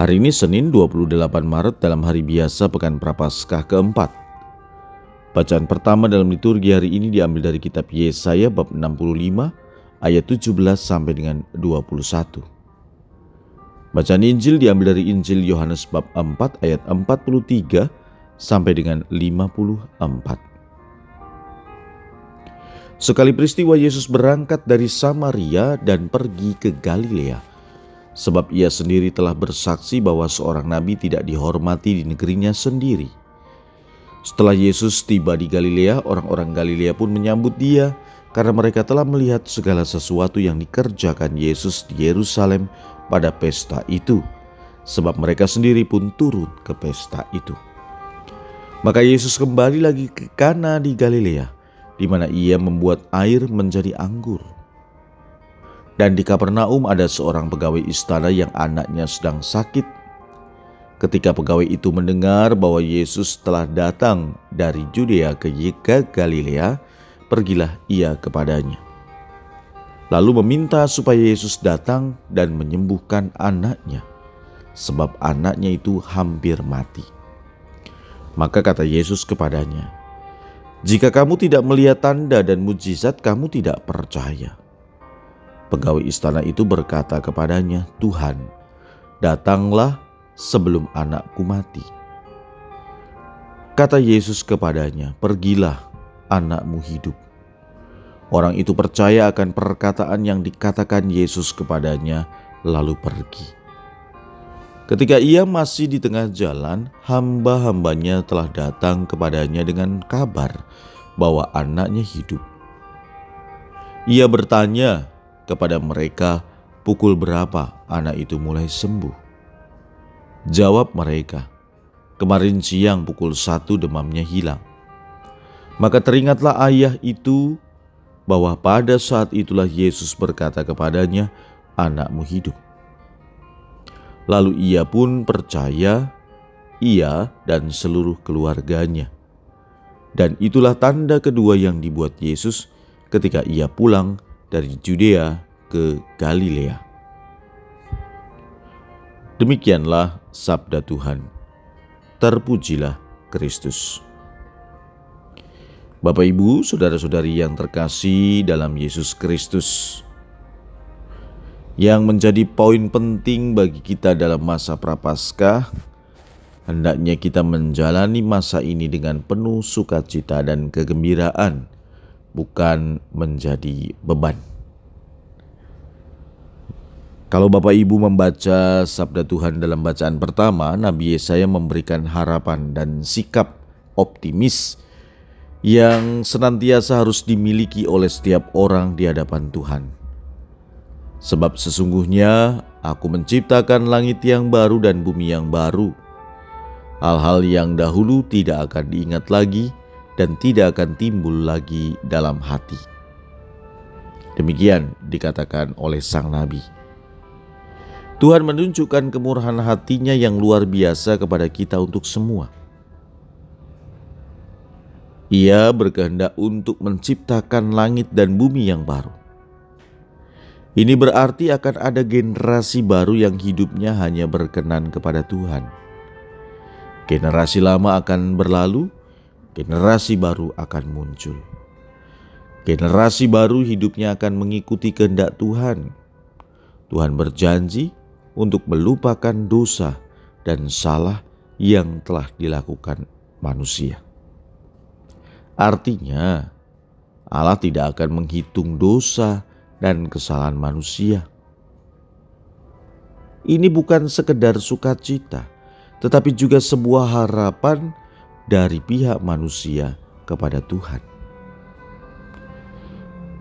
Hari ini Senin 28 Maret dalam hari biasa Pekan Prapaskah keempat. Bacaan pertama dalam liturgi hari ini diambil dari kitab Yesaya bab 65 ayat 17 sampai dengan 21. Bacaan Injil diambil dari Injil Yohanes bab 4 ayat 43 sampai dengan 54. Sekali peristiwa Yesus berangkat dari Samaria dan pergi ke Galilea sebab ia sendiri telah bersaksi bahwa seorang nabi tidak dihormati di negerinya sendiri. Setelah Yesus tiba di Galilea, orang-orang Galilea pun menyambut dia karena mereka telah melihat segala sesuatu yang dikerjakan Yesus di Yerusalem pada pesta itu, sebab mereka sendiri pun turun ke pesta itu. Maka Yesus kembali lagi ke Kana di Galilea, di mana ia membuat air menjadi anggur. Dan di Kapernaum ada seorang pegawai istana yang anaknya sedang sakit. Ketika pegawai itu mendengar bahwa Yesus telah datang dari Judea ke Galilea, pergilah ia kepadanya. Lalu meminta supaya Yesus datang dan menyembuhkan anaknya, sebab anaknya itu hampir mati. Maka kata Yesus kepadanya, "Jika kamu tidak melihat tanda dan mujizat, kamu tidak percaya." Pegawai istana itu berkata kepadanya, "Tuhan, datanglah sebelum anakku mati." Kata Yesus kepadanya, "Pergilah, anakmu hidup." Orang itu percaya akan perkataan yang dikatakan Yesus kepadanya, lalu pergi. Ketika ia masih di tengah jalan, hamba-hambanya telah datang kepadanya dengan kabar bahwa anaknya hidup. Ia bertanya, kepada mereka pukul berapa anak itu mulai sembuh. Jawab mereka, kemarin siang pukul satu demamnya hilang. Maka teringatlah ayah itu bahwa pada saat itulah Yesus berkata kepadanya, anakmu hidup. Lalu ia pun percaya, ia dan seluruh keluarganya. Dan itulah tanda kedua yang dibuat Yesus ketika ia pulang dari Judea ke Galilea. Demikianlah sabda Tuhan. Terpujilah Kristus. Bapak, ibu, saudara-saudari yang terkasih dalam Yesus Kristus, yang menjadi poin penting bagi kita dalam masa Prapaskah, hendaknya kita menjalani masa ini dengan penuh sukacita dan kegembiraan bukan menjadi beban. Kalau Bapak Ibu membaca sabda Tuhan dalam bacaan pertama, Nabi Yesaya memberikan harapan dan sikap optimis yang senantiasa harus dimiliki oleh setiap orang di hadapan Tuhan. Sebab sesungguhnya aku menciptakan langit yang baru dan bumi yang baru. Hal-hal yang dahulu tidak akan diingat lagi, dan tidak akan timbul lagi dalam hati. Demikian dikatakan oleh sang nabi. Tuhan menunjukkan kemurahan hatinya yang luar biasa kepada kita untuk semua. Ia berkehendak untuk menciptakan langit dan bumi yang baru. Ini berarti akan ada generasi baru yang hidupnya hanya berkenan kepada Tuhan. Generasi lama akan berlalu, generasi baru akan muncul. Generasi baru hidupnya akan mengikuti kehendak Tuhan. Tuhan berjanji untuk melupakan dosa dan salah yang telah dilakukan manusia. Artinya, Allah tidak akan menghitung dosa dan kesalahan manusia. Ini bukan sekedar sukacita, tetapi juga sebuah harapan dari pihak manusia kepada Tuhan.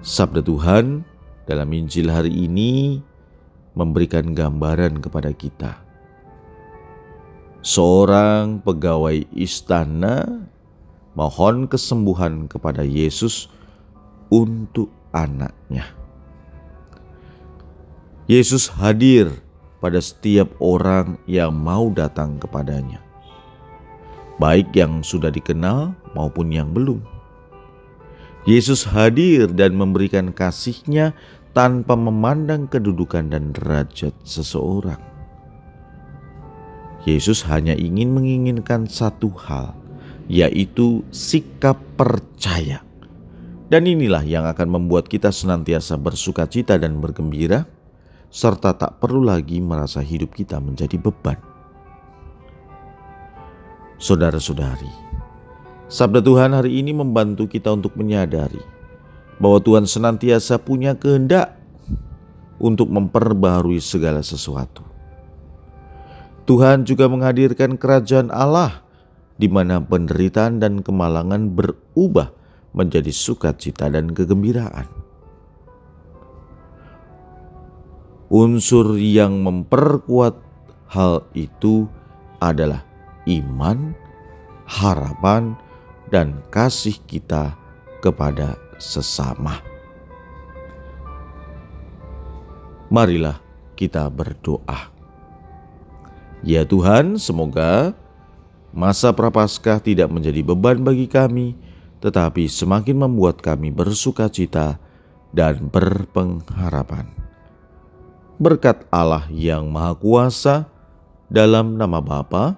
Sabda Tuhan dalam Injil hari ini memberikan gambaran kepada kita Seorang pegawai istana mohon kesembuhan kepada Yesus untuk anaknya. Yesus hadir pada setiap orang yang mau datang kepadanya, baik yang sudah dikenal maupun yang belum. Yesus hadir dan memberikan kasihnya tanpa memandang kedudukan dan derajat seseorang. Yesus hanya ingin menginginkan satu hal, yaitu sikap percaya. Dan inilah yang akan membuat kita senantiasa bersuka cita dan bergembira, serta tak perlu lagi merasa hidup kita menjadi beban. Saudara-saudari, sabda Tuhan hari ini membantu kita untuk menyadari bahwa Tuhan senantiasa punya kehendak untuk memperbaharui segala sesuatu. Tuhan juga menghadirkan kerajaan Allah di mana penderitaan dan kemalangan berubah menjadi sukacita dan kegembiraan. Unsur yang memperkuat hal itu adalah iman, harapan, dan kasih kita kepada sesama. Marilah kita berdoa. Ya Tuhan, semoga masa Prapaskah tidak menjadi beban bagi kami, tetapi semakin membuat kami bersuka cita dan berpengharapan. Berkat Allah yang Maha Kuasa, dalam nama Bapa